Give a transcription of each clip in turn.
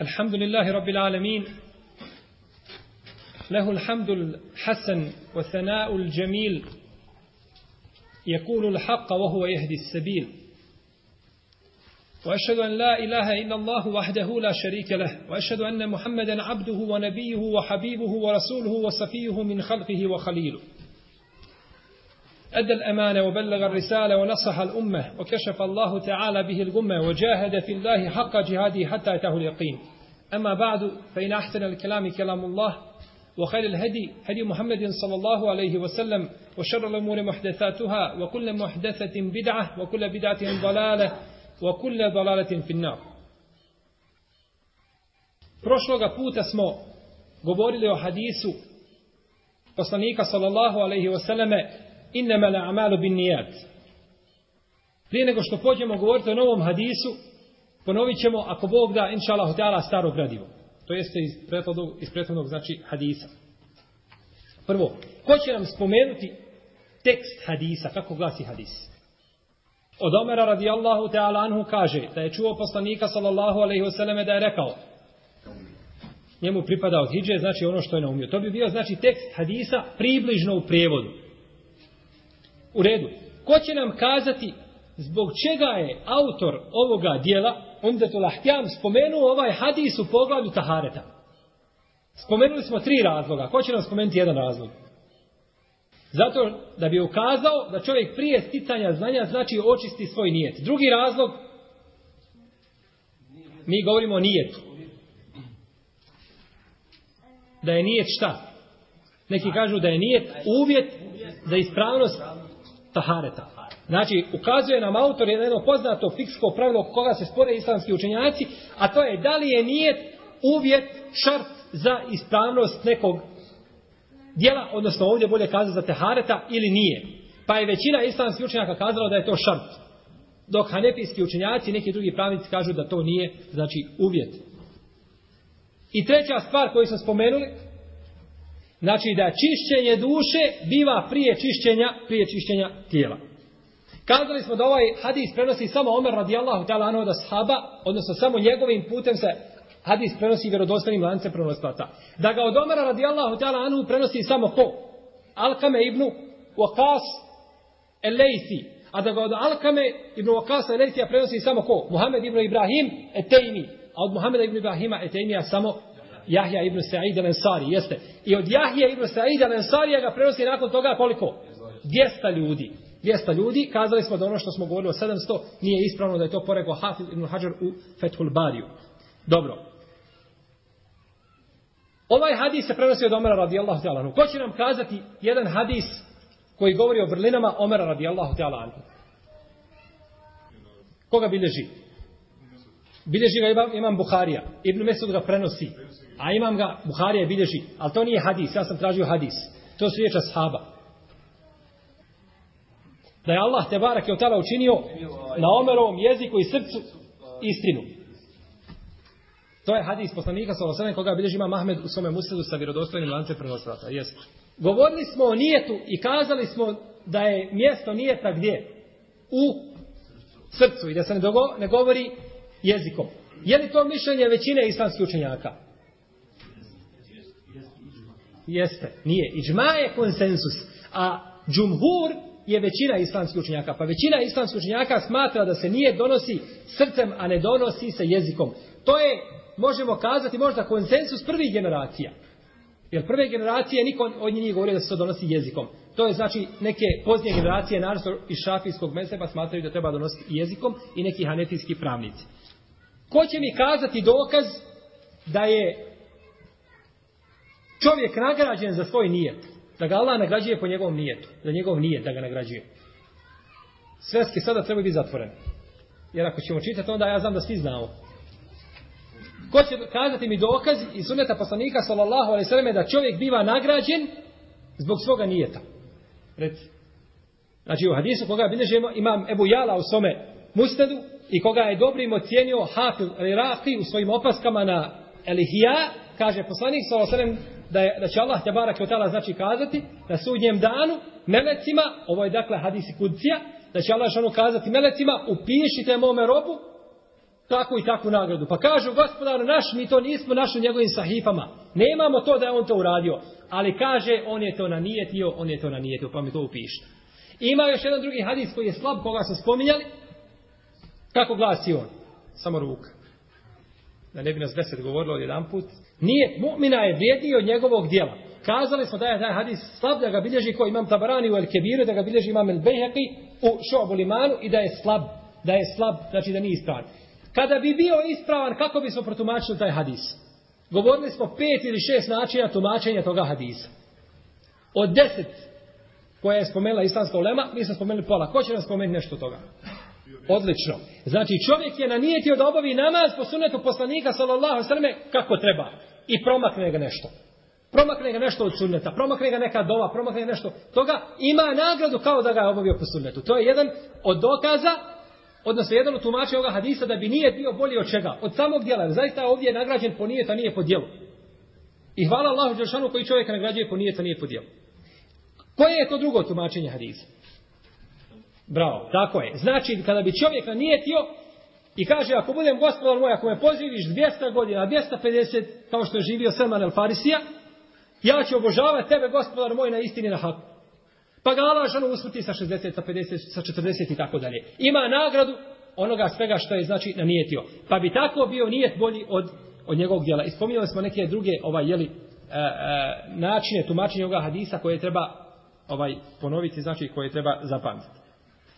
الحمد لله رب العالمين. له الحمد الحسن والثناء الجميل. يقول الحق وهو يهدي السبيل. وأشهد أن لا إله إلا الله وحده لا شريك له. وأشهد أن محمدا عبده ونبيه وحبيبه ورسوله وصفيه من خلقه وخليله. أدى الأمانة وبلغ الرسالة ونصح الأمة وكشف الله تعالى به الغمة وجاهد في الله حق جهاده حتى أتاه اليقين. أما بعد فإن أحسن الكلام كلام الله وخير الهدي هدي محمد صلى الله عليه وسلم وشر الأمور محدثاتها وكل محدثة بدعة وكل بدعة ضلالة وكل ضلالة في النار. Prošloga puta smo govorili o hadisu poslanika sallallahu alaihi wasallame innama la amalu bin nijat. Prije nego što pođemo govoriti o novom hadisu, ponovit ćemo, ako Bog da, inša Allah, hotela staro gradivo. To jeste iz prethodnog, iz prethodnog znači, hadisa. Prvo, ko će nam spomenuti tekst hadisa, kako glasi hadis? Od Omera radijallahu ta'ala anhu kaže da je čuo poslanika sallallahu alaihi vseleme da je rekao njemu pripada od hijđe, znači ono što je naumio. To bi bio znači tekst hadisa približno u prijevodu. U redu. Ko će nam kazati zbog čega je autor ovoga dijela, Umdetul Ahtjam, spomenuo ovaj hadis u poglavlju Tahareta? Spomenuli smo tri razloga. Ko će nam spomenuti jedan razlog? Zato da bi ukazao da čovjek prije sticanja znanja znači očisti svoj nijet. Drugi razlog, mi govorimo o nijetu. Da je nijet šta? Neki kažu da je nijet uvjet za ispravnost tahareta. Znači, ukazuje nam autor jedno poznato fiksko pravilo koga se spore islamski učenjaci, a to je da li je nijet uvjet, šart za ispravnost nekog dijela, odnosno ovdje bolje kazati za tehareta ili nije. Pa je većina islamskih učenjaka kazala da je to šart. Dok hanefijski učenjaci i neki drugi pravnici kažu da to nije, znači, uvjet. I treća stvar koju smo spomenuli, znači da čišćenje duše biva prije čišćenja, prije čišćenja tijela. Kazali smo da ovaj hadis prenosi samo Omer radijallahu ta'ala anhu da sahaba, odnosno samo njegovim putem se hadis prenosi vjerodostanim lance prenosilaca. Da ga od Omera radijallahu ta'ala anhu prenosi samo ko? Alkame ibn Waqas Elejsi. A da ga od Alkame ibn Waqas el-Lejsi prenosi samo ko? Muhammed ibn Ibrahim Etejmi. A od Muhammeda ibn Ibrahima Etejmija samo Jahja ibn Sa'id al-Ansari. Jeste. I od Jahja ibn Sa'id al-Ansarija ga prenosi nakon toga koliko? 200 ljudi. 200 ljudi, kazali smo da ono što smo govorili o 700 nije ispravno da je to porekao Hafiz ibn Hajar u Fethul Bariju. Dobro. Ovaj hadis se prenosi od Omera radijallahu ta'ala. Ko će nam kazati jedan hadis koji govori o vrlinama Omera radijallahu ta'ala? Koga bilježi? Bilježi ga imam, imam Buharija. Ibn Mesud ga prenosi. A imam ga, Buharija bilježi. Ali to nije hadis, ja sam tražio hadis. To su riječa sahaba. Da je Allah te barak je od učinio na Omerovom jeziku i srcu istinu. To je hadis poslanika sa osam koga bilježi ima Mahmed u svome muslidu sa vjerodostojnim lancem prenosilaca. Jest. Govorili smo o nijetu i kazali smo da je mjesto nijeta gdje? U srcu i da se ne, dogo, ne govori jezikom. Je li to mišljenje većine islamskih učenjaka? Jeste. Nije. Iđma je konsensus. A džumhur je većina islamskih učenjaka. Pa većina islamskih učenjaka smatra da se nije donosi srcem, a ne donosi se jezikom. To je možemo kazati možda konsensus prvih generacija. Jer prve generacije niko od njih nije govorio da se to donosi jezikom. To je znači neke poznije generacije, naravno iz šafijskog meseba, smatraju da treba donositi jezikom i neki hanetijski pravnici. Ko će mi kazati dokaz da je čovjek nagrađen za svoj nijet? Da ga Allah nagrađuje po njegovom nijetu. Za njegov nijet da ga nagrađuje. Sveske sada treba biti zatvorene. Jer ako ćemo čitati, onda ja znam da svi znamo. Ko će kazati mi dokaz iz sunneta poslanika sallallahu alaihi sallam da čovjek biva nagrađen zbog svoga nijeta? Reci. Znači u hadisu koga bilježemo imam Ebu Jala u svome mustadu i koga je dobrim ocijenio Hafil Rirafi u svojim opaskama na Elihija, kaže poslanik sallallahu alaihi sallam da, je, da će Allah te barak i znači kazati na sudnjem danu melecima, ovo je dakle hadisi kudcija, da će Allah šanu ono kazati melecima, upišite mome robu takvu i takvu nagradu. Pa kažu, gospodar naš, mi to nismo našli u njegovim sahifama. Nemamo to da je on to uradio. Ali kaže, on je to nanijetio, on je to nanijetio, pa mi to upište. Ima još jedan drugi hadis koji je slab, koga smo spominjali. Kako glasi on? Samo ruka. Da ne bi nas deset govorilo jedan put. Nije, mu'mina je vrijedniji od njegovog dijela. Kazali smo da je taj hadis slab, da ga bilježi ko imam Tabarani u El Kebiru, da ga bilježi imam El Bejheqi u Šobu Limanu i da je slab. Da je slab, znači da nije ispravan. Kada bi bio ispravan, kako bismo protumačili taj hadis? Govorili smo pet ili šest načina tumačenja toga hadisa. Od deset koje je spomenula islamska ulema, mi smo spomenuli pola. Ko će nam spomenuti nešto toga? Odlično. Znači čovjek je nanijetio da obavi namaz po sunetu poslanika sallallahu sallam kako treba. I promakne ga nešto. Promakne ga nešto od sunneta, promakne ga neka dova, promakne ga nešto toga, ima nagradu kao da ga je obavio po sunnetu. To je jedan od dokaza, odnosno jedan od tumača ovoga hadisa da bi nije bio bolji od čega? Od samog djela. Zaista ovdje je nagrađen po nijetu, a nije po djelu. I hvala Allahu Đelšanu koji čovjeka nagrađuje po nijetu, a nije po djelu. Koje je to drugo tumačenje hadisa? Bravo, tako je. Znači, kada bi čovjek nanijetio i kaže, ako budem gospodar moj, ako me poživiš 200 godina, 250, kao što je živio Selman el Farisija, ja ću obožavati tebe, gospodar moj, na istini na haku. Pa ga Allah žanu usmrti sa 60, sa 50, sa 40 i tako dalje. Ima nagradu onoga svega što je, znači, nanijetio. Pa bi tako bio nijet bolji od, od njegovog djela. Ispominjali smo neke druge, ovaj, jeli, e, e, načine tumačenja ovoga hadisa koje treba ovaj ponoviti, znači koje treba zapamtiti.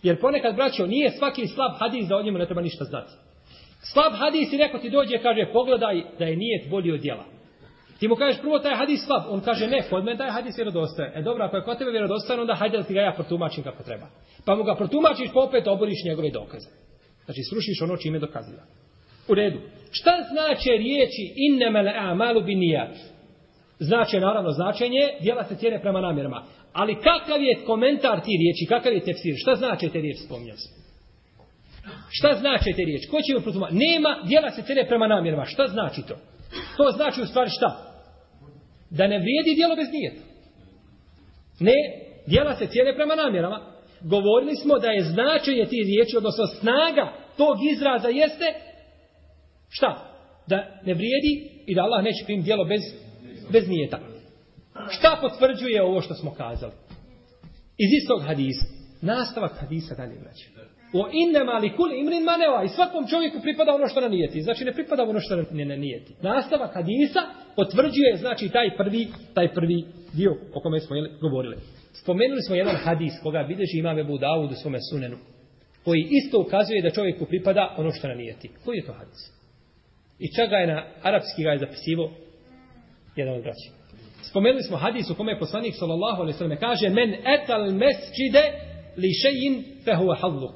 Jer ponekad, braćo, nije svaki slab hadis da o njemu ne treba ništa znati. Slab hadis i neko ti dođe kaže, pogledaj da je nijet bolji od djela. Ti mu kažeš prvo taj hadis slab, on kaže ne, kod mene taj hadis vjerodostojan. E dobro, ako je kod tebe vjerodostojan, onda hajde da ti ga ja protumačim kako treba. Pa mu ga protumačiš, pa opet oboriš njegove dokaze. Znači, srušiš ono čime dokaziva. U redu. Šta znače riječi innemele a'malu binijat? Znače, naravno, značenje, djela se cijene prema namjerama. Ali kakav je komentar ti riječi, kakav je tefsir? Šta znače te riječi, spominjao sam. Šta znači te riječi? Ko će mi protumačiti? Nema, djela se cene prema namjerama. Šta znači to? To znači u stvari šta? Da ne vrijedi djelo bez nijeta. Ne, djela se cijene prema namjerama. Govorili smo da je značenje ti riječi, odnosno snaga tog izraza jeste šta? Da ne vrijedi i da Allah neće prim djelo bez, bez nijeta. Šta potvrđuje ovo što smo kazali? Iz istog hadisa. Nastavak hadisa dalje vraća. O innema li kul imrin maneva. I svakom čovjeku pripada ono što na nijeti. Znači ne pripada ono što ne na nijeti. Nastavak hadisa potvrđuje znači taj prvi, taj prvi dio o kome smo govorili. Spomenuli smo jedan hadis koga vidiš imam Ebu Dawud u svome sunenu. Koji isto ukazuje da čovjeku pripada ono što na nijeti. Koji je to hadis? I čega je na arapski ga je zapisivo jedan od braća. Spomenuli smo hadis u kome je poslanik sallallahu alejhi ve sellem kaže men etal mesjide li shay'in fa huwa hadlu.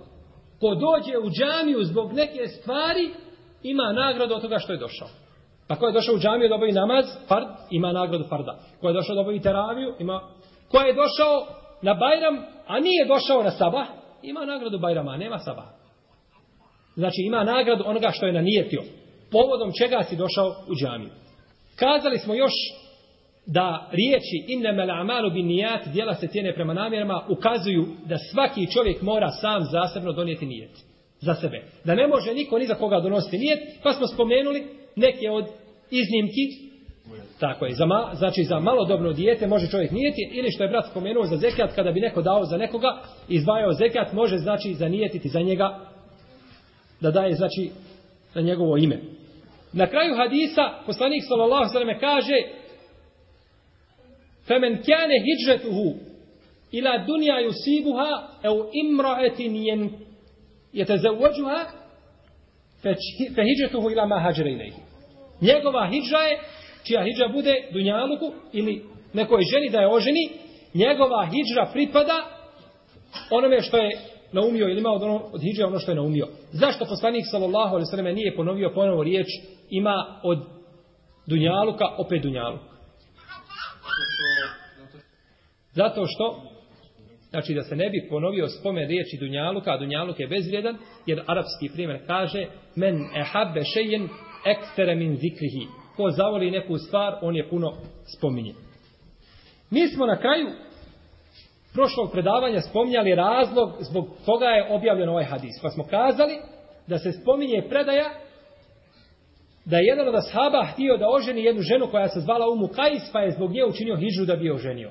Ko dođe u džamiju zbog neke stvari ima nagradu od toga što je došao. Pa ko je došao u džamiju da obavi namaz, fard, ima nagradu farda. Ko je došao da obavi teraviju, ima... Ko je došao na Bajram, a nije došao na Sabah, ima nagradu Bajrama, nema Sabah. Znači ima nagradu onoga što je nanijetio. Povodom čega si došao u džamiju. Kazali smo još da riječi innemel amalu bin nijat dijela se cijene prema namjerama ukazuju da svaki čovjek mora sam zasebno donijeti nijet za sebe. Da ne može niko ni za koga donositi nijet, pa smo spomenuli neke od iznimki Tako je, za ma, znači za malodobno dijete može čovjek nijeti ili što je brat spomenuo za zekat kada bi neko dao za nekoga, izdvajao zekat, može znači zanijetiti za njega da daje znači na njegovo ime. Na kraju hadisa poslanik sallallahu alejhi ve kaže Femen kjane hijđetuhu ila dunja yusibuha au imra'atin jen jetezevođuha fe hijđetuhu ila ma hađere ilaihi. Njegova hijđa je, čija hijđa bude dunjaluku ili nekoj ženi da je oženi, njegova hijđa pripada onome što je naumio ili ima od, ono, od hijđa ono što je naumio. Zašto poslanik sallallahu alejhi ve sellem nije ponovio ponovo riječ ima od dunjaluka opet dunjaluku? Zato što, znači da se ne bi ponovio spomen riječi Dunjaluka, a Dunjaluk je bezvrijedan, jer arapski primjer kaže men ehabbe šejen ekstere min zikrihi. Ko zavoli neku stvar, on je puno spominje. Mi smo na kraju prošlog predavanja spominjali razlog zbog koga je objavljen ovaj hadis. Pa smo kazali da se spominje predaja da je jedan od ashaba htio da oženi jednu ženu koja se zvala Umu Kajs, pa je zbog nje učinio hijđu da bi je oženio.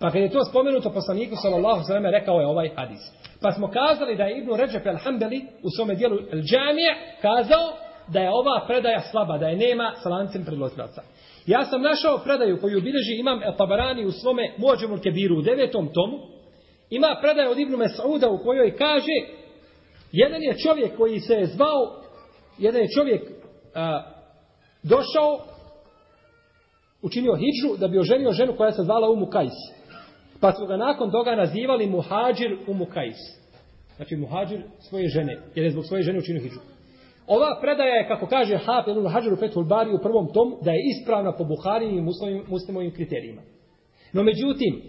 Pa kad je to spomenuto poslaniku sallallahu sallam rekao je ovaj hadis. Pa smo kazali da je Ibnu Ređep al-Hambeli u svome dijelu al-đamije kazao da je ova predaja slaba, da je nema sa lancem predložilca. Ja sam našao predaju koju bilježi imam El Tabarani u svome Mođemul Kebiru u devetom tomu. Ima predaja od Ibnu Mesauda u kojoj kaže jedan je čovjek koji se je zvao, jedan je čovjek a, došao, učinio hijđu da bi oženio ženu koja se zvala Umu Kajs. Pa su ga nakon toga nazivali Muhađir u Mukajs. Znači Muhađir svoje žene, jer je zbog svoje žene učinio hijđu. Ova predaja je, kako kaže Hafid ibn Hajar u Fethul Bari u prvom tomu, da je ispravna po Buharijim i muslimovim, muslimovim kriterijima. No međutim,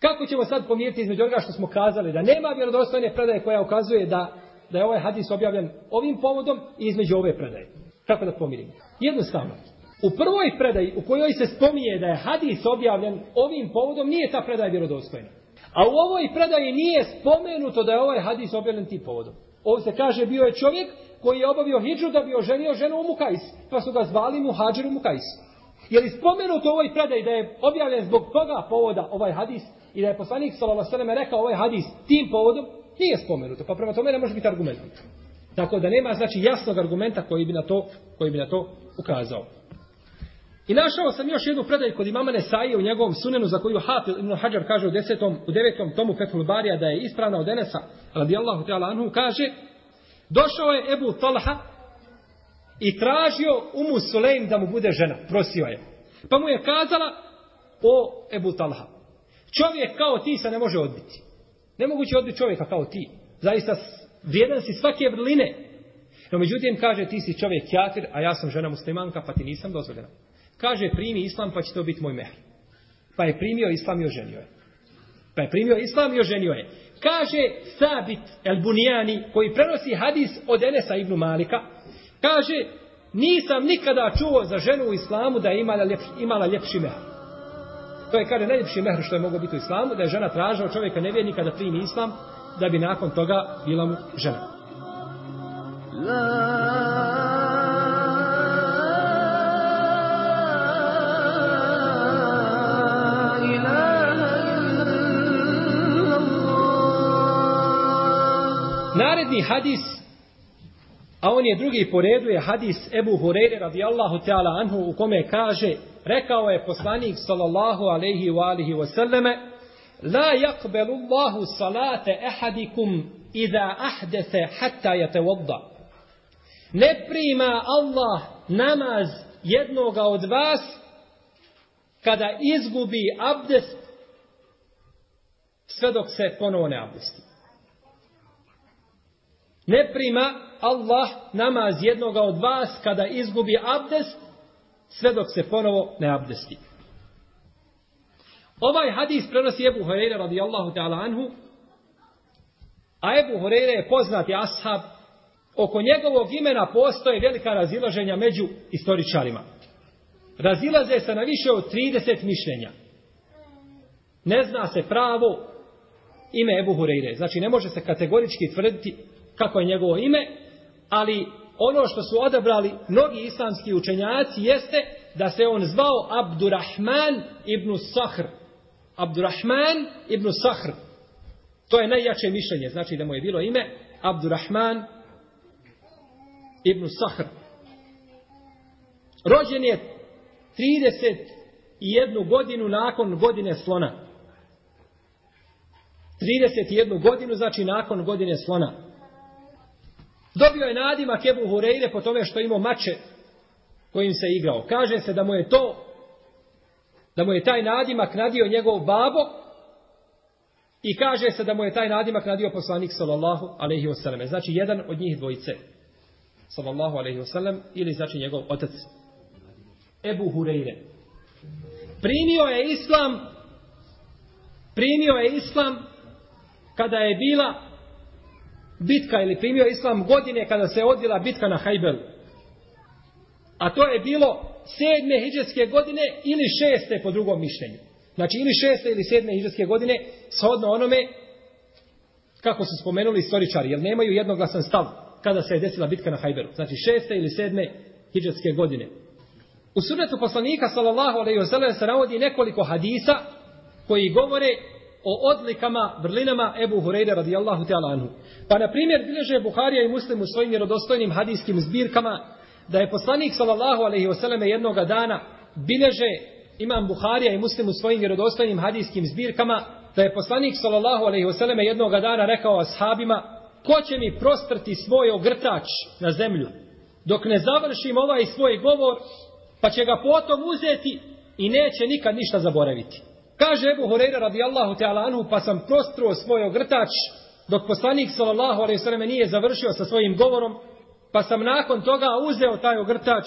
kako ćemo sad pomijeti između onoga što smo kazali, da nema vjerodostojne predaje koja ukazuje da, da je ovaj hadis objavljen ovim povodom i između ove predaje. Kako da pomirimo? Jednostavno. U prvoj predaji u kojoj se spominje da je hadis objavljen ovim povodom, nije ta predaja vjerodostojna. A u ovoj predaji nije spomenuto da je ovaj hadis objavljen tim povodom. Ovo se kaže bio je čovjek koji je obavio hijđu da bi oženio ženu u Mukajs. Pa su ga zvali Muhađir u Mukajs. Je li spomenuto u ovoj predaji da je objavljen zbog toga povoda ovaj hadis i da je poslanik s.a.v. rekao ovaj hadis tim povodom? Nije spomenuto. Pa prema tome ne može biti argument. Tako da nema znači jasnog argumenta koji bi na to, koji bi na to ukazao. I našao sam još jednu predaju kod imama Nesaije u njegovom sunenu za koju Hafil ibn Hajar kaže u desetom, u devetom tomu Fethul Barija da je ispravna od Enesa radijallahu ta'ala anhu kaže Došao je Ebu Talha i tražio Umu Sulejm da mu bude žena. Prosio je. Pa mu je kazala o Ebu Talha. Čovjek kao ti se ne može odbiti. Nemoguće odbiti čovjeka kao ti. Zaista vrijedan si svake vrline. No međutim kaže ti si čovjek kjatir, a ja sam žena muslimanka pa ti nisam dozvoljena. Kaže primi islam pa će to biti moj mehr. Pa je primio islam i oženio je. Pa je primio islam i oženio je. Kaže Sabit el Bunijani, koji prenosi hadis od Enesa ibn Malika, kaže, nisam nikada čuo za ženu u islamu da je imala, ljep, imala ljepši mehr. To je, kaže, najljepši mehr što je moglo biti u islamu, da je žena tražila čovjeka nevjernika da primi islam, da bi nakon toga bila mu žena. La Naredni hadis, a on je drugi po redu, je hadis Ebu Hureyre radijallahu ta'ala anhu u kome kaže, rekao je poslanik sallallahu alaihi wa alihi wa sallame, La yakbelu Allahu salate ehadikum idha ahdese hatta jete vodda. Ne prima Allah namaz jednoga od vas kada izgubi abdest sve dok se ponovo ne abdesti. Ne prima Allah namaz jednoga od vas kada izgubi abdest sve dok se ponovo ne abdesti. Ovaj hadis prenosi Ebu Horeira radijallahu ta'ala anhu, a Ebu Horeira je poznati ashab, oko njegovog imena postoje velika razilaženja među istoričarima. Razilaze se na više od 30 mišljenja. Ne zna se pravo ime Ebu Hureyre. Znači ne može se kategorički tvrditi kako je njegovo ime, ali ono što su odabrali mnogi islamski učenjaci jeste da se on zvao Abdurrahman ibn Sahr. Abdurrahman ibn Sahr. To je najjače mišljenje, znači da mu je bilo ime Abdurrahman ibn Sahr. Rođen je 31 godinu nakon godine slona. 31 godinu znači nakon godine slona. Dobio je nadima Kebu Hureyre po tome što imao mače kojim se igrao. Kaže se da mu je to, da mu je taj nadimak nadio njegov babo i kaže se da mu je taj nadimak nadio poslanik sallallahu alaihi wasallam. Znači jedan od njih dvojice. Sallallahu alaihi wasallam ili znači njegov otac. Ebu Hureyre. Primio je islam primio je islam kada je bila bitka ili primio islam godine kada se odvila bitka na Hajberu. A to je bilo sedme hiđarske godine ili šeste po drugom mišljenju. Znači ili šeste ili sedme hiđarske godine shodno onome kako su spomenuli istoričari, jer nemaju jednoglasan stav kada se je desila bitka na Hajberu. Znači šeste ili sedme hiđarske godine. U sunetu poslanika sallallahu alejhi ve sellem se navodi nekoliko hadisa koji govore o odlikama, vrlinama Ebu Hureyre radijallahu ta'ala anhu. Pa na primjer bileže Buharija i Muslim u svojim vjerodostojnim hadijskim zbirkama da je poslanik sallallahu alejhi ve jednoga jednog dana bilježe imam Buharija i Muslim u svojim vjerodostojnim hadijskim zbirkama da je poslanik sallallahu alejhi ve jednoga jednog dana rekao ashabima ko će mi prostrti svoj ogrtač na zemlju dok ne završim ovaj svoj govor pa će ga potom uzeti i neće nikad ništa zaboraviti. Kaže Ebu Horeira radijallahu ta'ala anhu, pa sam prostruo svoj ogrtač, dok poslanik sallallahu alaihi sallam nije završio sa svojim govorom, pa sam nakon toga uzeo taj ogrtač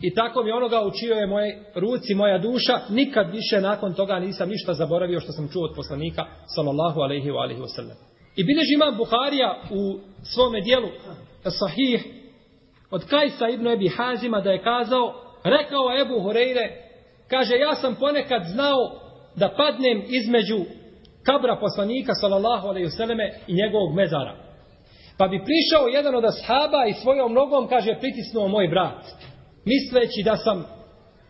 i tako mi onoga učio je moje ruci, moja duša, nikad više nakon toga nisam ništa zaboravio što sam čuo od poslanika sallallahu alaihi wa alaihi wasallam. I bilježi imam Buharija u svome dijelu sahih od Kajsa ibn Ebi Hazima da je kazao, rekao Ebu Horeire, kaže, ja sam ponekad znao da padnem između kabra poslanika sallallahu alejhi ve selleme i njegovog mezara. Pa bi prišao jedan od ashaba i svojom nogom kaže pritisnuo moj brat, misleći da sam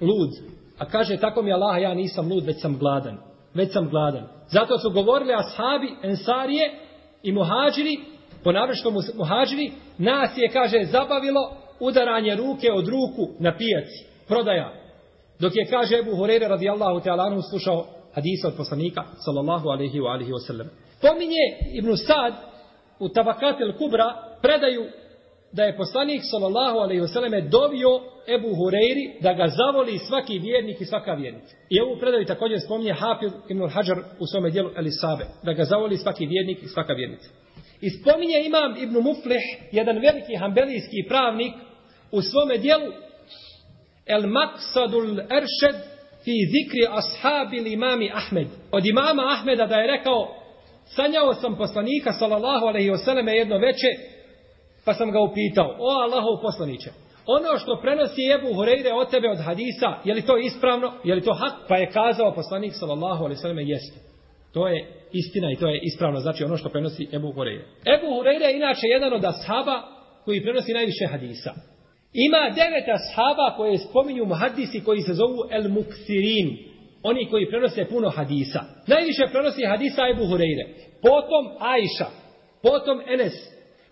lud. A kaže tako mi Allah ja nisam lud, već sam gladan. Već sam gladan. Zato su govorili ashabi, ensarije i muhađiri, ponavrešto muhađiri, nas je, kaže, zabavilo udaranje ruke od ruku na pijaci, prodaja. Dok je, kaže Ebu Hurere radijallahu ta'ala anhu slušao hadisa od poslanika sallallahu alaihi wa alihi wa sallam. Pominje Ibn Sad u Tabakat kubra predaju da je poslanik sallallahu alaihi wa sallam dovio Ebu Hureyri da ga zavoli svaki vjernik i svaka vjernica. I ovu predaju također spominje Hafiz Ibn Hajar u svome dijelu Elisabe, da ga zavoli svaki vjernik i svaka vjernica. I spominje imam Ibn Muflih, jedan veliki hambelijski pravnik, u svome dijelu El Maksadul Eršed fi zikri ashabil imami Ahmed. Od imama Ahmeda da je rekao, sanjao sam poslanika, sallallahu alaihi wasallam, jedno veče, pa sam ga upitao, o Allahov poslaniće, ono što prenosi Ebu Hureyre od tebe od hadisa, je li to ispravno, je li to hak? Pa je kazao poslanik, sallallahu alaihi wasallam, jeste. To je istina i to je ispravno, znači ono što prenosi Ebu Hureyre. Ebu Hureyre je inače jedan od ashaba koji prenosi najviše hadisa. Ima devet ashaba koje spominju muhadisi koji se zovu El Muksirin. Oni koji prenose puno hadisa. Najviše prenosi hadisa Ebu Hureyre. Potom Ajša. Potom Enes.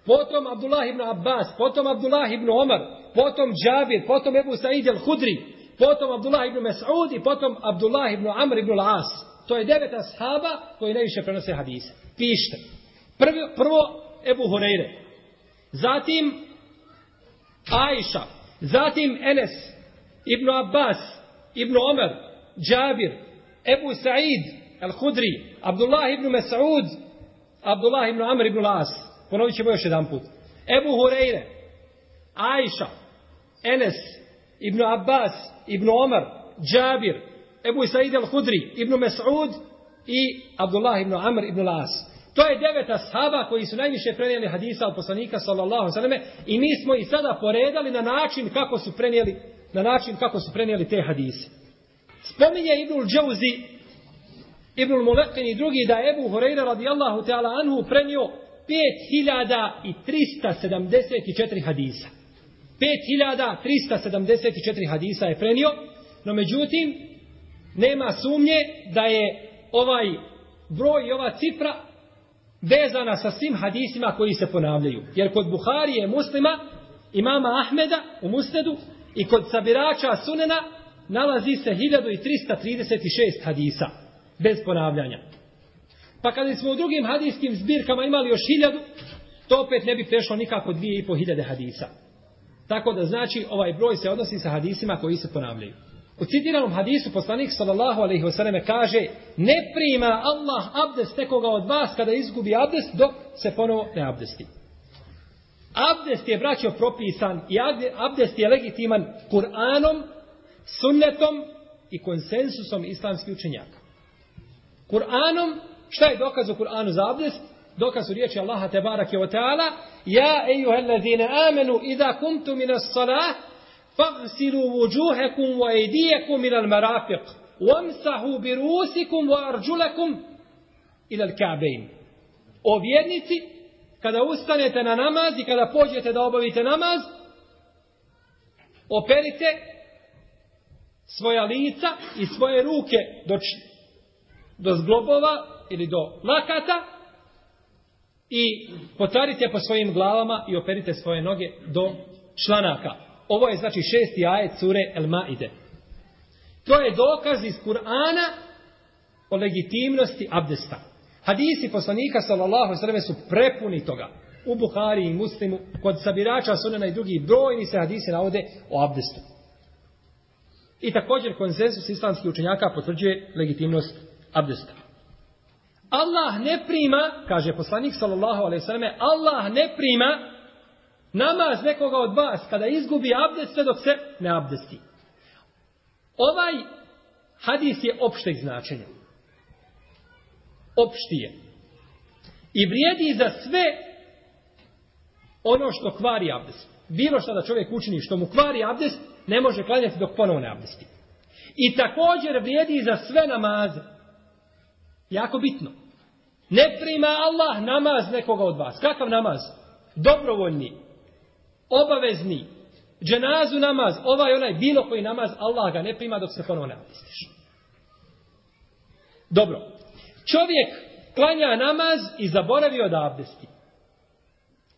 Potom Abdullah ibn Abbas. Potom Abdullah ibn Omar. Potom Džabir. Potom Ebu Said el Hudri. Potom Abdullah ibn Mas'ud. I potom Abdullah ibn Amr ibn Al-As. To je devet ashaba koji najviše prenose hadisa. Pište. Prvo, prvo Ebu Hureyre. Zatim Aisha, zatim Enes, Ibn Abbas, Ibn Omer, Džabir, Ebu Sa'id, Al-Hudri, Abdullah ibn Mas'ud, Abdullah ibn Amr ibn Las. Ponovit ćemo još jedan put. Ebu Hureyre, Aisha, Enes, Ibn Abbas, Ibn Omar, Džabir, Ebu Sa'id al-Hudri, Ibn Mas'ud i Abdullah ibn Amr ibn Las. To je devet ashaba koji su najviše prenijeli hadisa od poslanika sallallahu sallame i mi smo i sada poredali na način kako su prenijeli na način kako su prenijeli te hadise. Spominje Ibnul Džauzi Ibnul Mulekin i drugi da je Ebu Horeira radijallahu ta'ala anhu prenio 5374 hadisa. 5374 hadisa je prenio, no međutim nema sumnje da je ovaj broj i ova cifra vezana sa svim hadisima koji se ponavljaju. Jer kod Buharije muslima, imama Ahmeda u Musnedu i kod sabirača Sunena nalazi se 1336 hadisa bez ponavljanja. Pa kada smo u drugim hadijskim zbirkama imali još hiljadu, to opet ne bi prešlo nikako dvije i po hiljade hadisa. Tako da znači ovaj broj se odnosi sa hadisima koji se ponavljaju. U citiranom hadisu poslanik sallallahu alejhi ve selleme kaže ne prima Allah abdest nekoga od vas kada izgubi abdest dok se ponovo ne abdesti. Abdest je braćo propisan i abdest je legitiman Kur'anom, sunnetom i konsensusom islamskih učenjaka. Kur'anom, šta je dokaz u Kur'anu za abdest? Dokaz u riječi Allaha te barake o teala, Ja ejuhellezine amenu idha kumtu minas salah فاغسلوا وجوهكم وأيديكم إلى المرافق وامسحوا برؤوسكم وأرجلكم إلى الكعبين O vjernici, kada ustanete na namaz i kada pođete da obavite namaz, operite svoja lica i svoje ruke do, do zglobova ili do lakata i potarite po svojim glavama i operite svoje noge do članaka. Ovo je znači šesti ajet sure El Maide. To je dokaz iz Kur'ana o legitimnosti abdesta. Hadisi poslanika sallallahu alejhi su prepuni toga. U Buhari i Muslimu kod sabirača sunana i drugi brojni se hadisi navode o abdestu. I također konsensus islamskih učenjaka potvrđuje legitimnost abdesta. Allah ne prima, kaže poslanik sallallahu alejhi ve selleme, Allah ne prima namaz nekoga od vas kada izgubi abdest sve dok se ne abdesti. Ovaj hadis je opšteg značenja. Opšti je. I vrijedi za sve ono što kvari abdest. Bilo što da čovjek učini što mu kvari abdest, ne može klanjati dok ponovo ne abdesti. I također vrijedi za sve namaze. Jako bitno. Ne prima Allah namaz nekoga od vas. Kakav namaz? Dobrovoljni. Obavezni. Dženazu namaz. Ovaj onaj bilo koji namaz. Allah ga ne prima dok se ponovo ne abdestiš. Dobro. Čovjek klanja namaz i zaboravio da abdesti.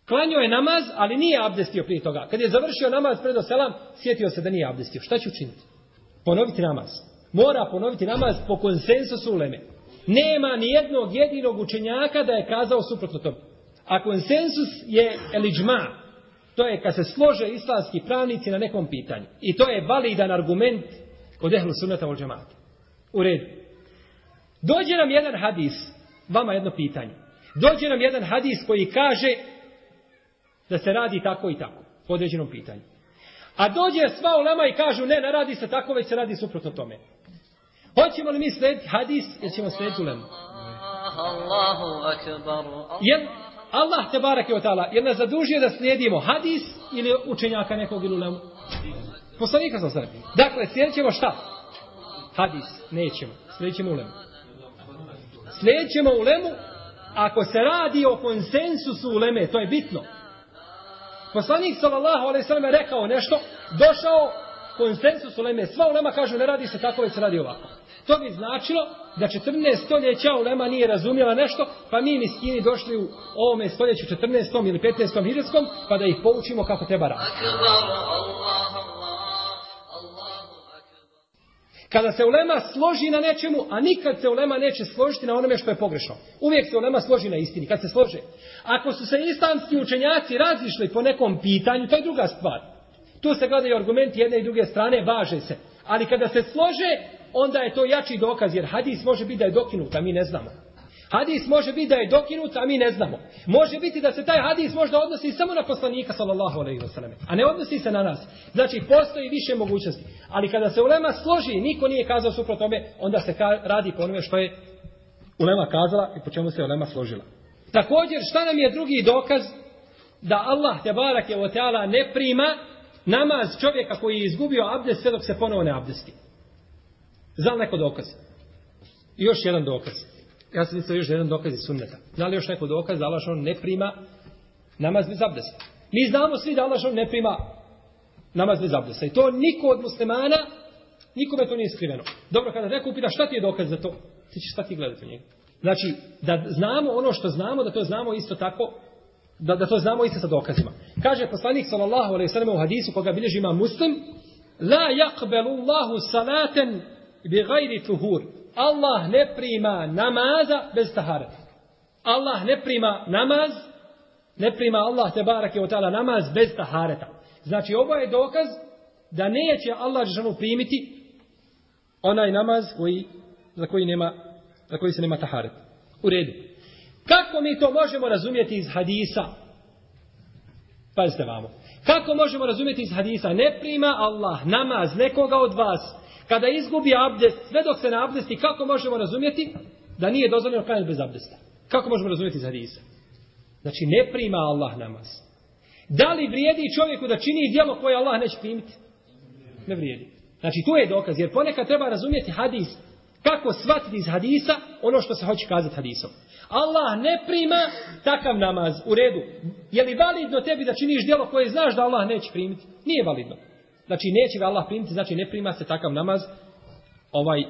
Klanio je namaz, ali nije abdestio prije toga. Kad je završio namaz pred selam, sjetio se da nije abdestio. Šta će učiniti? Ponoviti namaz. Mora ponoviti namaz po konsensusu uleme. Nema ni jednog jedinog učenjaka da je kazao suprotno tome. A konsensus je eliđma. To je kad se slože islamski pravnici na nekom pitanju. I to je validan argument kod ehlu sunnata u džemata. U redu. Dođe nam jedan hadis, vama jedno pitanje. Dođe nam jedan hadis koji kaže da se radi tako i tako, po određenom pitanju. A dođe sva ulema i kažu ne, ne radi se tako, već se radi suprotno tome. Hoćemo li mi slediti hadis ili ćemo slediti ulemu? Jel Allah te barake o ta'ala, jel nas zadužio da slijedimo hadis ili učenjaka nekog ili ulemu? Poslanika sam sada. Dakle, slijedit ćemo šta? Hadis. Nećemo. Slijedit ćemo ulemu. Slijedit ćemo ulemu ako se radi o konsensusu uleme, to je bitno. Poslanik sallallahu alejhi ve sellem rekao nešto, došao konsensus uleme, sva ulema kažu ne radi se tako, već se radi ovako. To bi značilo da 14 stoljeća ulema nije razumjela nešto, pa mi miskini došli u ovome stoljeću 14. ili 15. hiđarskom, pa da ih poučimo kako treba raditi. Kada se ulema složi na nečemu, a nikad se ulema neće složiti na onome što je pogrešno. Uvijek se ulema složi na istini, kad se slože. Ako su se islamski učenjaci razišli po nekom pitanju, to je druga stvar. Tu se gledaju argumenti jedne i druge strane, važe se. Ali kada se slože, onda je to jači dokaz, jer hadis može biti da je dokinut, a mi ne znamo. Hadis može biti da je dokinut, a mi ne znamo. Može biti da se taj hadis možda odnosi samo na poslanika, sallallahu alaihi wa sallam, a ne odnosi se na nas. Znači, postoji više mogućnosti. Ali kada se ulema složi, niko nije kazao suprot tome, onda se radi po onome što je ulema kazala i po čemu se ulema složila. Također, šta nam je drugi dokaz da Allah, te barak je o teala, ne prima namaz čovjeka koji je izgubio abdest sve dok se ponovo ne abdesti. Zna neko dokaz? I još jedan dokaz. Ja sam mislio još jedan dokaz iz sunneta. Zna li još neko dokaz da Allah ne prima namaz bez abdesta? Mi znamo svi da Allah ne prima namaz bez abdesta. I to niko od muslimana, nikome to nije skriveno. Dobro, kada neko upita šta ti je dokaz za to, ti ćeš stati gledati u njega. Znači, da znamo ono što znamo, da to znamo isto tako, da, da to znamo isto sa dokazima. Kaže poslanik sallallahu alaihi sallam u hadisu koga bilježi ima muslim, La yaqbalu Allahu salaten bi gajri tuhur. Allah ne prima namaza bez tahareta. Allah ne prima namaz, ne prima Allah te barake od tala namaz bez tahareta. Znači ovo je dokaz da neće Allah žanu primiti onaj namaz koji, za, koji nema, za koji se nema taharet. U redu. Kako mi to možemo razumjeti iz hadisa? Pazite vamo. Kako možemo razumjeti iz hadisa? Ne prima Allah namaz nekoga od vas kada izgubi abdest, sve dok se ne abdesti, kako možemo razumjeti da nije dozvoljeno klanjati bez abdesta? Kako možemo razumjeti iz hadisa? Znači, ne prima Allah namaz. Da li vrijedi čovjeku da čini djelo koje Allah neće primiti? Ne vrijedi. Znači, tu je dokaz, jer ponekad treba razumjeti hadis kako shvatiti iz hadisa ono što se hoće kazati hadisom. Allah ne prima takav namaz u redu. Je li validno tebi da činiš djelo koje znaš da Allah neće primiti? Nije validno. Znači neće ga Allah primiti, znači ne prima se takav namaz ovaj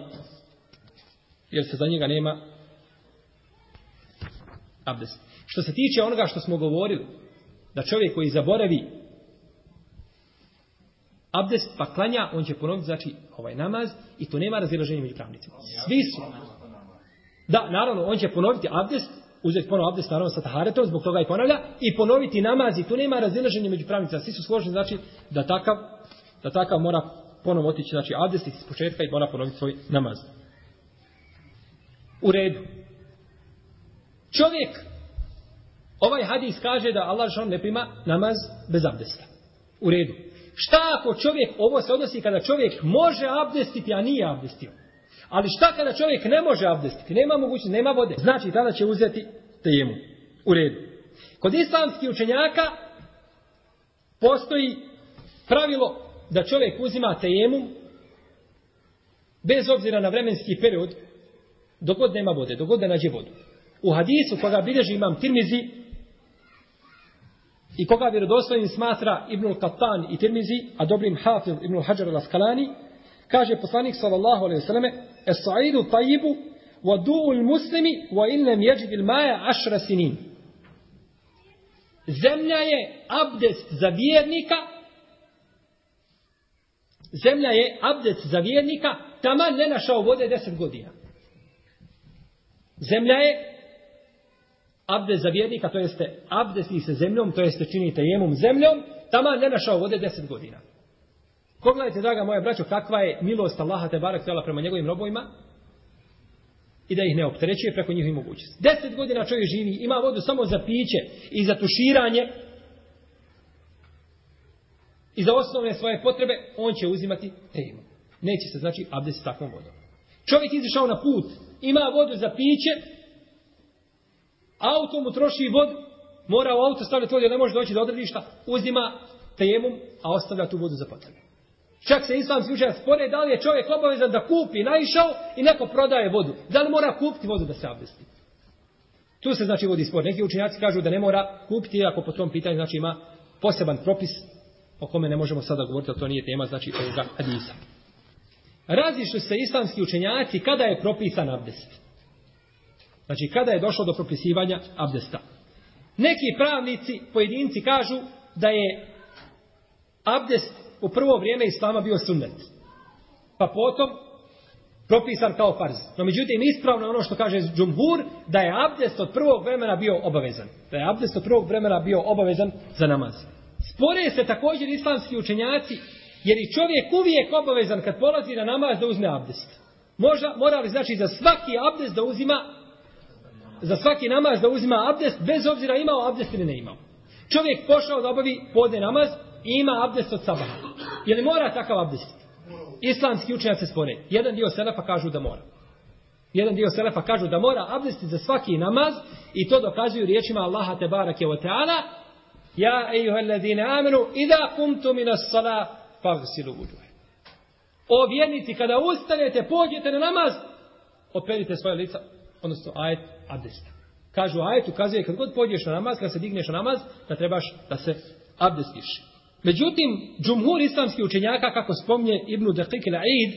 jer se za njega nema abdest. Što se tiče onoga što smo govorili, da čovjek koji zaboravi abdest pa klanja, on će ponoviti znači ovaj namaz i to nema razilaženja među pravnicima. Svi su. Da, naravno, on će ponoviti abdest, uzeti ponovo abdest naravno sa taharetom, zbog toga i ponavlja, i ponoviti namaz i tu nema razilaženja među pravnicima. Svi su složeni, znači, da takav, da takav mora ponovo otići, znači, abdest iz početka i mora ponoviti svoj namaz. U redu. Čovjek, ovaj hadis kaže da Allah žal ne prima namaz bez abdesta. U redu. Šta ako čovjek, ovo se odnosi kada čovjek može abdestiti, a nije abdestio. Ali šta kada čovjek ne može abdestiti, nema mogućnosti, nema vode. Znači tada će uzeti tejemu. U redu. Kod islamskih učenjaka postoji pravilo da čovjek uzima tejemum bez obzira na vremenski period dogod nema vode, dogod ne nađe vodu. U hadisu koga bilježi imam Tirmizi i koga vjerodostojnim smatra Ibnul Katan i Tirmizi, a dobrim Hafiz Ibnul Hajar al-Askalani, kaže poslanik sallallahu alaihi selleme: Es-sa'idu tajibu wa du'ul muslimi wa in lam yajid al-ma'a ašra sinin. Zemlja je abdest za vjernika Zemlja je abdest za vjernika taman ne našao vode deset godina. Zemlja je abdest za vjernika, to jeste abdesti se zemljom, to jeste činite jemom zemljom, tamo ne našao vode deset godina. Pogledajte, draga moja braćo, kakva je milost Allaha te barak tjela prema njegovim robovima i da ih ne opterećuje preko njihovih mogućnosti. Deset godina čovjek živi, ima vodu samo za piće i za tuširanje i za osnovne svoje potrebe, on će uzimati temu. Neće se, znači, abdest s takvom vodom. Čovjek izišao na put, ima vodu za piće, auto mu troši vodu, mora u auto stavljati vodu, ne može doći do odredišta, uzima tejemom, a ostavlja tu vodu za potrebe. Čak se islamski učenjak spore da li je čovjek obavezan da kupi, naišao i neko prodaje vodu. Da li mora kupiti vodu da se abdesti? Tu se znači vodi spor. Neki učenjaci kažu da ne mora kupiti, ako po tom pitanju znači ima poseban propis o kome ne možemo sada govoriti, ali to nije tema, znači ovoga hadisa. Razišli se islamski učenjaci kada je propisan abdest. Znači, kada je došlo do propisivanja abdesta. Neki pravnici, pojedinci kažu da je abdest u prvo vrijeme islama bio sunnet. Pa potom propisan kao farz. No međutim, ispravno ono što kaže Džumhur, da je abdest od prvog vremena bio obavezan. Da je abdest od prvog vremena bio obavezan za namaz. Spore se također islamski učenjaci, jer i čovjek uvijek obavezan kad polazi na namaz da uzme abdest. Moža, mora li znači za svaki abdest da uzima za svaki namaz da uzima abdest, bez obzira imao abdest ili ne imao. Čovjek pošao da obavi podne namaz i ima abdest od sabaha. Je li mora takav abdest? Islamski učenjaci se spore. Jedan dio selefa kažu da mora. Jedan dio selefa kažu da mora abdesti za svaki namaz i to dokazuju riječima Allaha te barake o teala Ja, ejuha alladine amenu, ida kumtu minas sala, pavsilu uđuhe. O vjernici, kada ustanete, pođete na namaz, operite svoje lica, odnosno ajet abdesta. Kažu ajet ukazuje kad god pođeš na namaz, kad se digneš na namaz, da trebaš da se abdestiš. Međutim, džumhur islamskih učenjaka, kako spomnje Ibnu Deqik il-Aid,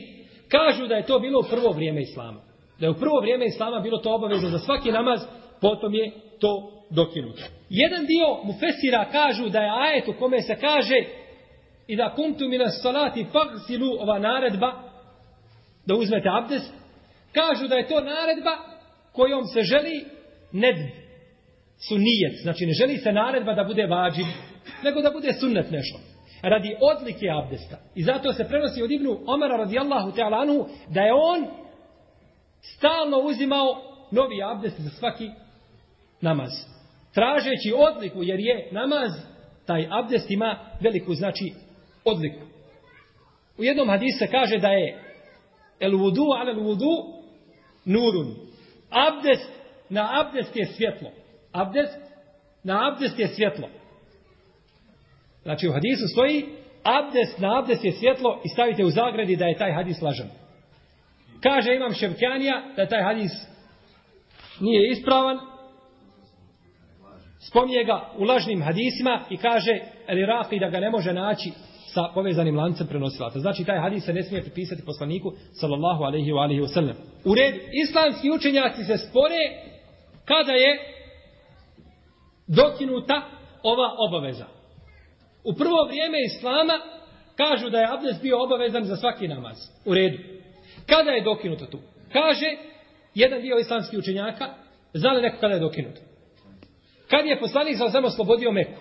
kažu da je to bilo u prvo vrijeme Islama. Da je u prvo vrijeme Islama bilo to obavezno za svaki namaz, potom je to dokinut. Jedan dio mu fesira kažu da je ajet u kome se kaže i da kuntu mina salati fagsilu ova naredba da uzmete abdest, kažu da je to naredba kojom se želi ned sunijet. Znači ne želi se naredba da bude vađiv, nego da bude sunnet nešto. Radi odlike abdesta. I zato se prenosi od Ibnu Omara radijallahu ta'ala anhu da je on stalno uzimao novi abdest za svaki namaz. Tražeći odliku, jer je namaz, taj abdest ima veliku, znači, odliku. U jednom hadisu se kaže da je el vudu ale vudu nurun abdest na abdest je svjetlo. Abdest na abdest je svjetlo. Znači u hadisu stoji abdest na abdest je svjetlo i stavite u zagradi da je taj hadis lažan. Kaže imam Ševkjanija da taj hadis nije ispravan. Spominje ga u lažnim hadisima i kaže Rirafi da ga ne može naći sa povezanim lancem prenosilaca. Znači taj hadis se ne smije pripisati poslaniku sallallahu alaihi wa alaihi wa sallam. U red, islamski učenjaci se spore kada je dokinuta ova obaveza. U prvo vrijeme islama kažu da je abdest bio obavezan za svaki namaz. U redu. Kada je dokinuto tu? Kaže jedan dio islamskih učenjaka, zna li neko kada je dokinuto? Kad je poslanik sa osam oslobodio Meku?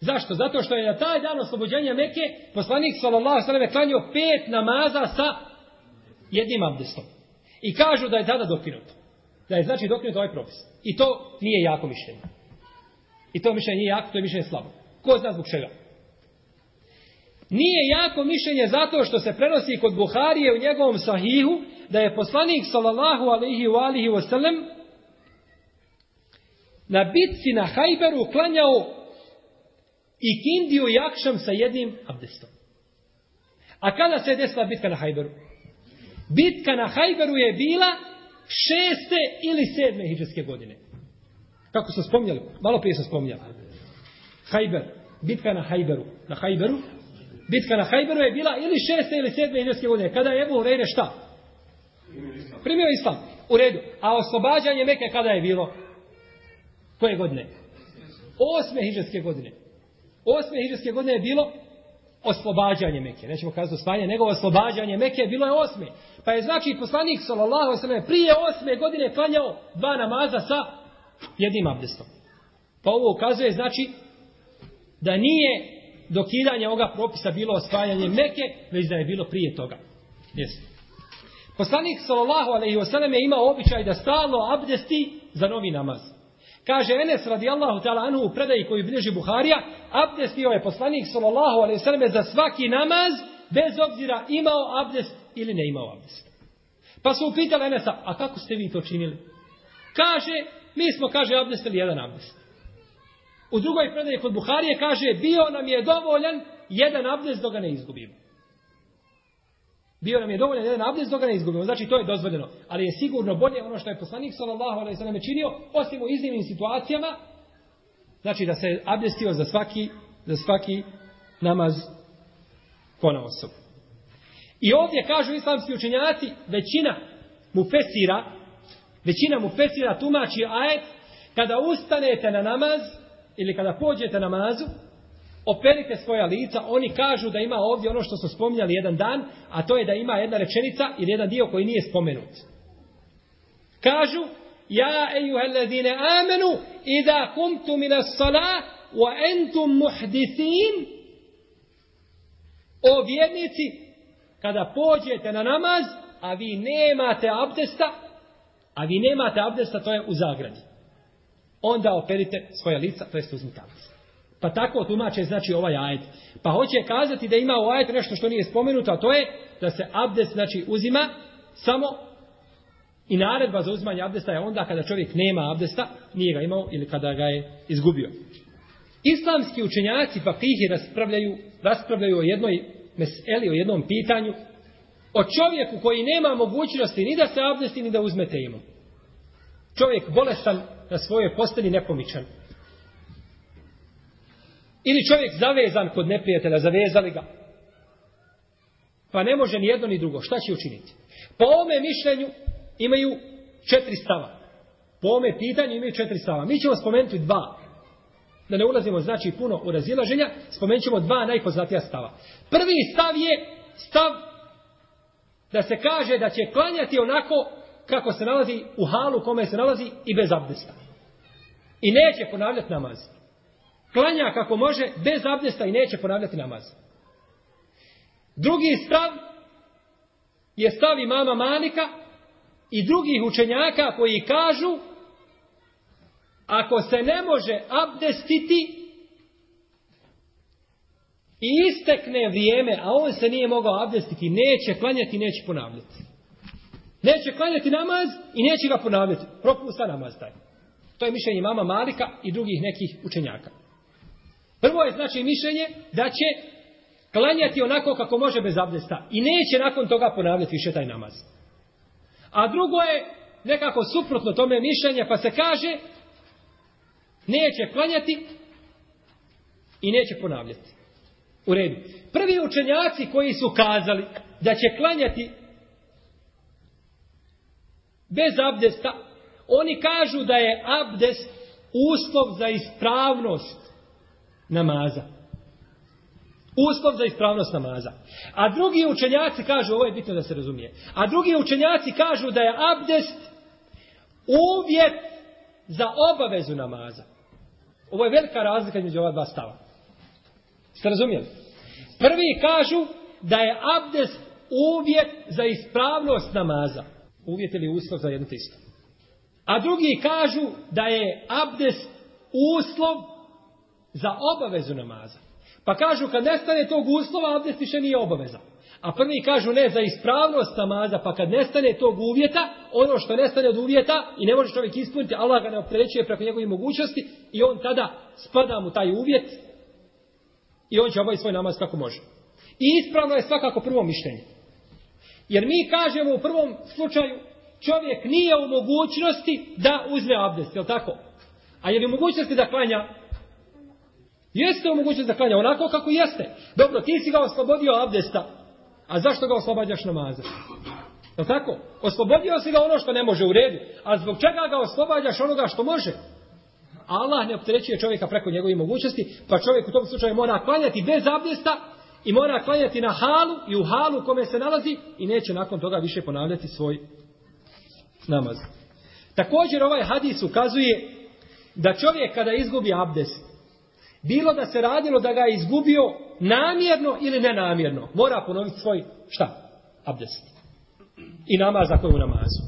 Zašto? Zato što je na taj dan oslobođenja Meke poslanik sallallahu sallam klanio pet namaza sa jednim abdestom. I kažu da je tada dokinuto. Da je znači dokinut ovaj propis. I to nije jako mišljenje. I to mišljenje nije jako, to je mišljenje slabo. Ko zna zbog čega? Nije jako mišljenje zato što se prenosi kod Buharije u njegovom sahihu da je poslanik sallallahu alaihi wa alihi wa sallam na bitci na Hajberu klanjao i kindiju i akšam sa jednim abdestom. A kada se je desila bitka na Hajberu? Bitka na Hajberu je bila šeste ili sedme hijđarske godine. Kako se spomnjali? Malo prije su spomnjali. Hajber. Bitka na Hajberu. Na Hajberu. Bitka na Hajberu je bila ili šeste ili sedme hijđarske godine. Kada je Ebu Hureyre šta? Primio islam. U redu. A oslobađanje Meke kada je bilo? Koje godine? Osme hiđarske godine. Osme hiđarske godine je bilo oslobađanje Mekke. Nećemo kazati osvajanje, nego oslobađanje Mekke bilo je osme. Pa je znači poslanik sallallahu sallam prije osme godine klanjao dva namaza sa jednim abdestom. Pa ovo ukazuje znači da nije dokidanje ovoga propisa bilo osvajanje Mekke, već da je bilo prije toga. Jesi. Poslanik sallallahu alejhi ve sellem je imao običaj da stalno abdesti za novi namaz. Kaže Enes radijallahu ta'ala anhu u predaji koju bilježi Buharija, abdestio je poslanik sallallahu alaihi sallam za svaki namaz bez obzira imao abdest ili ne imao abdest. Pa su upitali Enesa, a kako ste vi to činili? Kaže, mi smo, kaže, abdestili jedan abdest. U drugoj predaji kod Buharije kaže, bio nam je dovoljan jedan abdest dok ga ne izgubimo. Bio nam je dovoljan jedan abdest dok ga ne izgubimo. Znači, to je dozvoljeno. Ali je sigurno bolje ono što je poslanik sallallahu alaihi sellem činio, osim u iznimnim situacijama, znači da se abdestio za svaki, za svaki namaz pona osob. I ovdje kažu islamski učenjaci, većina mu fesira, većina mu fesira tumači ajet, kada ustanete na namaz, ili kada pođete namazu, operite svoja lica, oni kažu da ima ovdje ono što smo spominjali jedan dan, a to je da ima jedna rečenica ili jedan dio koji nije spomenut. Kažu, ja ejuhellezine amenu, ida kumtu mila sala, wa entum muhdisin, o vjernici, kada pođete na namaz, a vi nemate abdesta, a vi nemate abdesta, to je u zagradi. Onda operite svoja lica, to jest uzmite abdest. Pa tako tumače znači ovaj ajet. Pa hoće kazati da ima u ajetu nešto što nije spomenuto, a to je da se abdest znači uzima samo i naredba za uzimanje abdesta je onda kada čovjek nema abdesta, nije ga imao ili kada ga je izgubio. Islamski učenjaci fakihi raspravljaju, raspravljaju o jednoj meseli, o jednom pitanju, o čovjeku koji nema mogućnosti ni da se abdesti, ni da uzme temu. Čovjek bolestan na svojoj posteli nepomičan. Ili čovjek zavezan kod neprijatelja, zavezali ga. Pa ne može ni jedno ni drugo. Šta će učiniti? Po ome mišljenju imaju četiri stava. Po ome pitanju imaju četiri stava. Mi ćemo spomenuti dva. Da ne ulazimo znači puno u razilaženja, spomenut ćemo dva najpoznatija stava. Prvi stav je stav da se kaže da će klanjati onako kako se nalazi u halu kome se nalazi i bez abdesta. I neće ponavljati namaz klanja kako može bez abdesta i neće ponavljati namaz. Drugi stav je stav imama Malika i drugih učenjaka koji kažu ako se ne može abdestiti i istekne vrijeme, a on se nije mogao abdestiti, neće klanjati, neće ponavljati. Neće klanjati namaz i neće ga ponavljati. Propusta namaz taj. To je mišljenje mama Malika i drugih nekih učenjaka. Prvo je znači mišljenje da će klanjati onako kako može bez abdesta i neće nakon toga ponavljati više taj namaz. A drugo je nekako suprotno tome mišljenje, pa se kaže neće klanjati i neće ponavljati. U redu. Prvi učenjaci koji su kazali da će klanjati bez abdesta, oni kažu da je abdest uslov za ispravnost namaza. Uslov za ispravnost namaza. A drugi učenjaci kažu, ovo je bitno da se razumije, a drugi učenjaci kažu da je abdest uvjet za obavezu namaza. Ovo je velika razlika među ova dva stava. Ste razumijeli? Prvi kažu da je abdest uvjet za ispravnost namaza. Uvjet ili uslov za jedno tisto. A drugi kažu da je abdest uslov za obavezu namaza. Pa kažu kad nestane tog uslova, abdest više nije obaveza. A prvi kažu ne za ispravnost namaza, pa kad nestane tog uvjeta, ono što nestane od uvjeta i ne može čovjek ispuniti, Allah ga ne opterećuje preko njegovih mogućnosti i on tada spada mu taj uvjet i on će obaviti svoj namaz kako može. I ispravno je svakako prvo mišljenje. Jer mi kažemo u prvom slučaju, čovjek nije u mogućnosti da uzme abdest, je tako? A je li u mogućnosti da klanja? Jeste u mogućnosti da klanja onako kako jeste. Dobro, ti si ga oslobodio abdesta, a zašto ga oslobađaš namaza? Je tako? Oslobodio si ga ono što ne može u redu, a zbog čega ga oslobađaš onoga što može? Allah ne opterećuje čovjeka preko njegovih mogućnosti, pa čovjek u tom slučaju mora klanjati bez abdesta i mora klanjati na halu i u halu u kome se nalazi i neće nakon toga više ponavljati svoj namaz. Također ovaj hadis ukazuje da čovjek kada izgubi abdest, bilo da se radilo da ga je izgubio namjerno ili nenamjerno, mora ponoviti svoj šta? Abdest. I namaz ako je u namazu.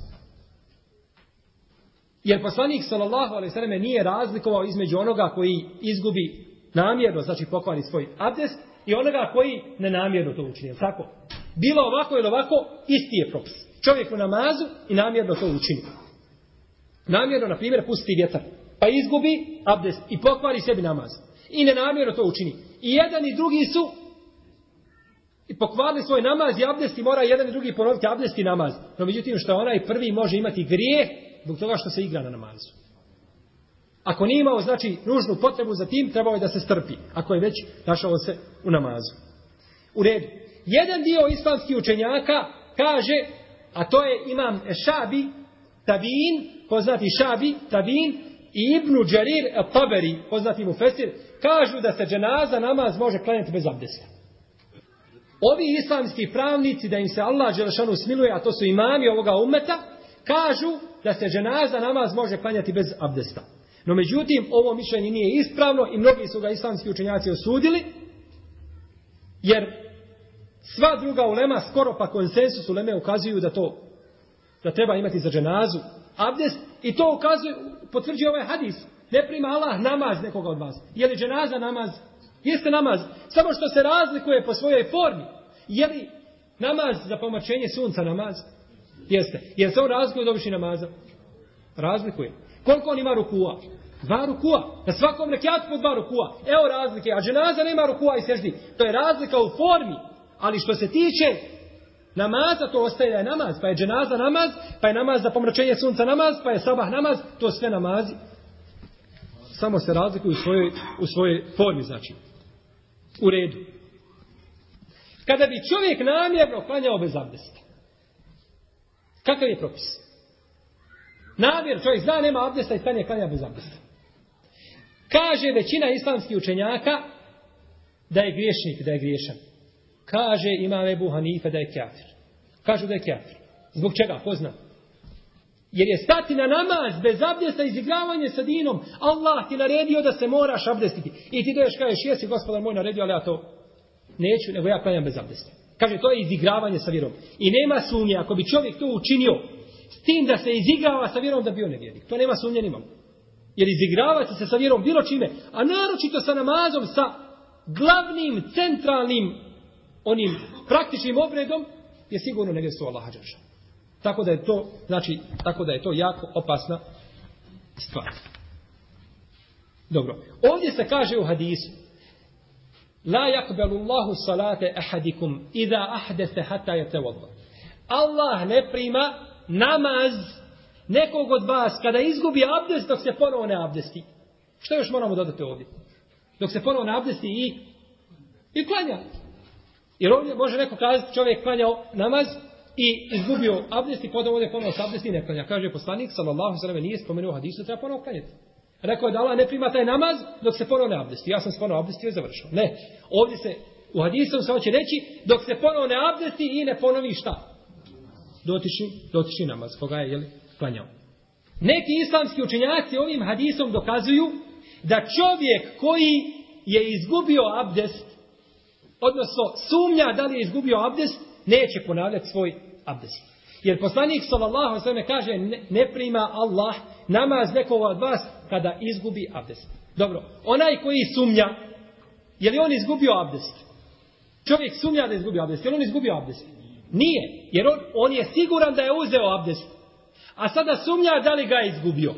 Jer poslanik sallallahu alejhi ve selleme nije razlikovao između onoga koji izgubi namjerno, znači pokvari svoj abdest i onoga koji nenamjerno to učini, tako? Bilo ovako ili ovako, isti je propis. Čovjek u namazu i namjerno to učini. Namjerno, na primjer, pusti vjetar, pa izgubi abdest i pokvari sebi namaz. I nenamjerno to učini. I jedan i drugi su i pokvarili svoj namaz i abdest i mora jedan i drugi ponoviti abdest i namaz. No međutim, što onaj prvi može imati grijeh zbog toga što se igra na namazu. Ako nije imao, znači, nužnu potrebu za tim, trebao je da se strpi. Ako je već našao se u namazu. U redu. Jedan dio islamskih učenjaka kaže, a to je imam Šabi, Tabin, poznati Šabi, Tabin, i Ibnu Đarir, Taberi, poznati mu Fesir, kažu da se dženaza namaz može klanjati bez abdesta. Ovi islamski pravnici, da im se Allah Đelešanu smiluje, a to su imami ovoga umeta, kažu da se dženaza namaz može klanjati bez abdesta. No međutim, ovo mišljenje nije ispravno i mnogi su ga islamski učenjaci osudili, jer sva druga ulema, skoro pa konsensus uleme ukazuju da to, da treba imati za dženazu abdest i to ukazuje, potvrđuje ovaj hadis. Ne prima Allah namaz nekoga od vas. Je li dženaza namaz? Jeste namaz. Samo što se razlikuje po svojoj formi. Je li namaz za pomačenje sunca namaz? Jeste. Je li se on razlikuje od običnih namaza? Razlikuje. Koliko on ima rukua? Dva rukua. Na svakom rekiatu po dva rukua. Evo razlike. A dženaza nema rukua i seždi. To je razlika u formi. Ali što se tiče namaza, to ostaje da je namaz. Pa je dženaza namaz, pa je namaz za pomračenje sunca namaz, pa je sabah namaz. To sve namazi. Samo se razlikuju u svojoj, u svojoj formi, znači. U redu. Kada bi čovjek namjerno klanjao bez abdesta, kakav je propis? Namjer, čovjek zna, nema abdesta i stanje klanja bez abdesta. Kaže većina islamskih učenjaka da je griješnik, da je griješan. Kaže ima Ebu Hanife da je kjafir. Kažu da je kjafir. Zbog čega? Ko zna? Jer je stati na namaz bez abdesta izigravanje sa dinom. Allah ti naredio da se moraš abdestiti. I ti doješ kažeš, jesi gospodar moj naredio, ali ja to neću, nego ja klanjam bez abdesta. Kaže, to je izigravanje sa vjerom. I nema sumnje, ako bi čovjek to učinio, s tim da se izigrava sa vjerom, da bio nevjernik. To nema sumnje nimam. Jer izigravati se sa vjerom bilo čime, a naročito sa namazom, sa glavnim, centralnim, onim praktičnim obredom, je sigurno nevjerstvo Allaha Đaša. Tako da je to, znači, tako da je to jako opasna stvar. Dobro. Ovdje se kaže u hadisu, La yakbalu Allahu salate ahadikum idha ahdatha hatta yatawadda. Allah ne prima namaz nekog od vas kada izgubi abdest dok se ponovo ne abdesti. Što još moramo dodati ovdje? Dok se ponovo ne abdesti i, i klanja. Jer ovdje može neko kazati čovjek klanjao namaz i izgubio abdest i podao ovdje ponovo s abdesti i ne klanja. Kaže poslanik, sallallahu sallam, nije spomenuo hadisu, treba ponovno klanjati. Rekao je da Allah ne prima taj namaz dok se ponovo ne abdesti. Ja sam se ponovo abdestio i završio. Ne. Ovdje se, u hadisu se hoće reći, dok se ponovo ne abdesti i ne ponovi šta? Dotiši, dotiši namaz, koga je, jeli, klanjao. Neki islamski učenjaci ovim hadisom dokazuju da čovjek koji je izgubio abdest, odnosno sumnja da li je izgubio abdest, neće ponavljati svoj abdest. Jer poslanik sallallahu alejhi kaže ne, ne prima Allah namaz nekoga od vas kada izgubi abdest. Dobro, onaj koji sumnja, je li on izgubio abdest? Čovjek sumnja da je izgubio abdest, je li on izgubio abdest? Nije, jer on, on je siguran da je uzeo abdest. A sada sumnja da li ga je izgubio.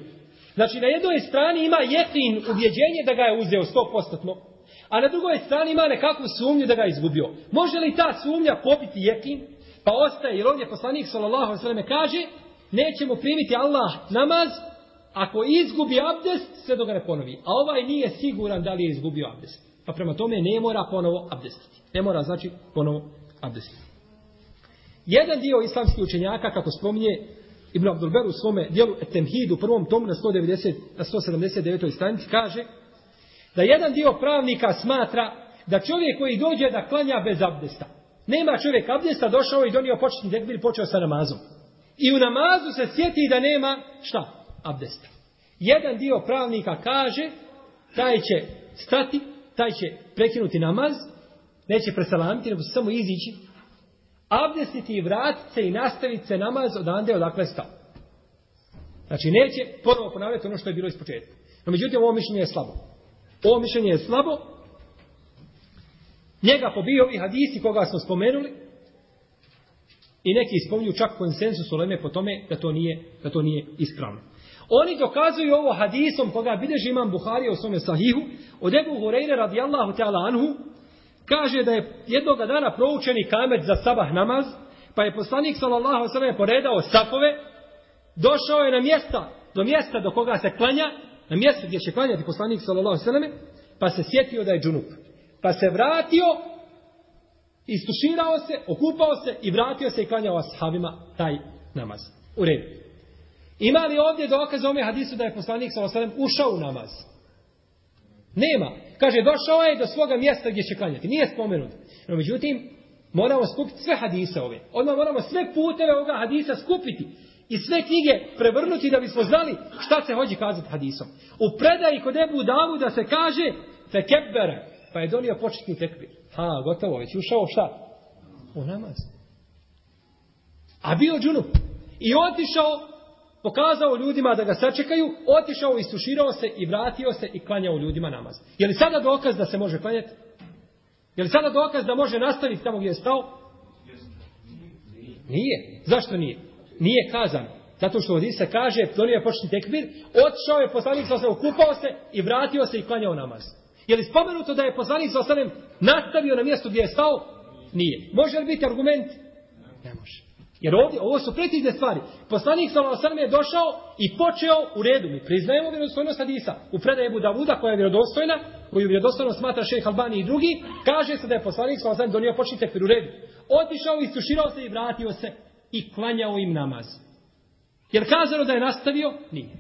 Znači, na jednoj strani ima jekin, ubjeđenje da ga je uzeo 100%, a na drugoj strani ima nekakvu sumnju da ga je izgubio. Može li ta sumnja pobiti jekin? Pa ostaje, jer ovdje poslanik sallallahu alejhi kaže, nećemo primiti Allah namaz ako izgubi abdest, sve do ga ne ponovi. A ovaj nije siguran da li je izgubio abdest. Pa prema tome ne mora ponovo abdestiti. Ne mora znači ponovo abdestiti. Jedan dio islamskih učenjaka, kako spominje Ibn Abdulber u svome dijelu u prvom tomu na, 190, na 179. stranici, kaže da jedan dio pravnika smatra da čovjek koji dođe da klanja bez abdesta, nema čovjek abdesta, došao i donio početni tekbir, počeo sa namazom. I u namazu se sjeti da nema šta? Abdesta. Jedan dio pravnika kaže, taj će stati, taj će prekinuti namaz, neće presalamiti, nego samo izići, abdestiti i vratiti se i nastaviti se namaz odande odakle stao. Znači, neće ponovo ponavljati ono što je bilo iz početka. No, međutim, ovo mišljenje je slabo. Ovo mišljenje je slabo. Njega pobio ovi hadisi koga smo spomenuli. I neki spominju čak konsensus u po tome da to nije, da to nije ispravno. Oni dokazuju ovo hadisom koga bideži imam Buharija u svome sahihu od Ebu Hureyre radijallahu ta'ala anhu kaže da je jednog dana proučeni kamet za sabah namaz pa je poslanik sallallahu sallam poredao sapove došao je na mjesta do mjesta do koga se klanja na mjesto gdje će klanjati poslanik sallallahu sallam pa se sjetio da je džunup pa se vratio istuširao se, okupao se i vratio se i klanjao ashabima taj namaz. U redu. Ima li ovdje dokaz ome hadisu da je poslanik sallallahu sallam ušao u namaz? Nema. Kaže, došao je do svoga mjesta gdje će klanjati. Nije spomenut. No, međutim, moramo skupiti sve hadise ove. Odmah moramo sve puteve ovoga hadisa skupiti. I sve knjige prevrnuti da bismo znali šta se hođi kazati hadisom. U predaji kod Ebu Davu da se kaže Fekebere. Pa je donio početni tekbir. Ha, gotovo, već ušao šta? U namaz. A bio džunup. I otišao pokazao ljudima da ga sačekaju, otišao, istuširao se i vratio se i klanjao ljudima namaz. Je li sada dokaz da se može klanjati? Je li sada dokaz da može nastaviti tamo gdje je stao? Nije. Zašto nije? Nije kazan. Zato što ovdje se kaže, donio je početni tekbir, otišao je poslanik sa okupao se i vratio se i klanjao namaz. Je li spomenuto da je poslanik sa osanem nastavio na mjestu gdje je stao? Nije. Može li biti argument? Ne može. Jer ovdje, ovo su precizne stvari. Poslanik s.a.v. je došao i počeo u redu. Mi priznajemo vjerodostojnost Hadisa. U predaje Ebu Davuda koja je vjerodostojna, koju vjerodostojno smatra šejh Albani i drugi, kaže se da je poslanik s.a.v. donio počni tekbir u redu. Otišao, istuširao se i vratio se i klanjao im namaz. Jer kazano da je nastavio? Nije.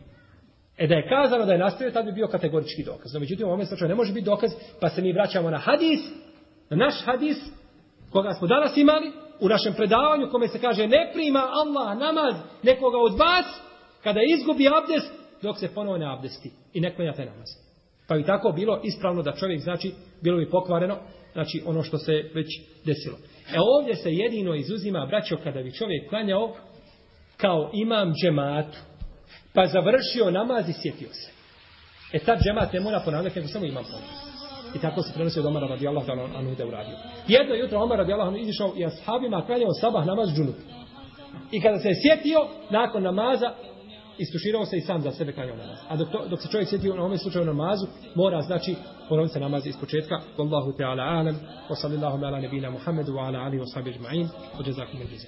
E da je kazano da je nastavio, tad bi bio kategorički dokaz. No, međutim, u ovom slučaju ne može biti dokaz, pa se mi vraćamo na hadis, na naš hadis, koga smo danas imali, u našem predavanju kome se kaže ne prima Allah namaz nekoga od vas kada izgubi abdest dok se ponovo ne abdesti i ne klanja taj namaz. Pa bi tako bilo ispravno da čovjek znači bilo bi pokvareno znači ono što se već desilo. E ovdje se jedino izuzima braćo kada bi čovjek klanjao kao imam džematu pa završio namaz i sjetio se. E tad džemat ne mora ponavljati nego samo imam ponavljati. I tako se prenosi od Omara radijallahu ta'ala anhu da uradio. Jedno jutro Omar radijallahu anhu izišao i ashabima klanjao sabah namaz džunup. I kada se je sjetio, nakon namaza, istuširao se i sam za sebe klanjao namaz. A dok, to, dok se čovjek sjetio na ovom slučaju namazu, mora znači ponoviti se namaz iz početka. Wallahu ta'ala alam, wa sallallahu ala nebina Muhammedu, wa ala alihi wa sahbihi ajma'in, wa jazakum al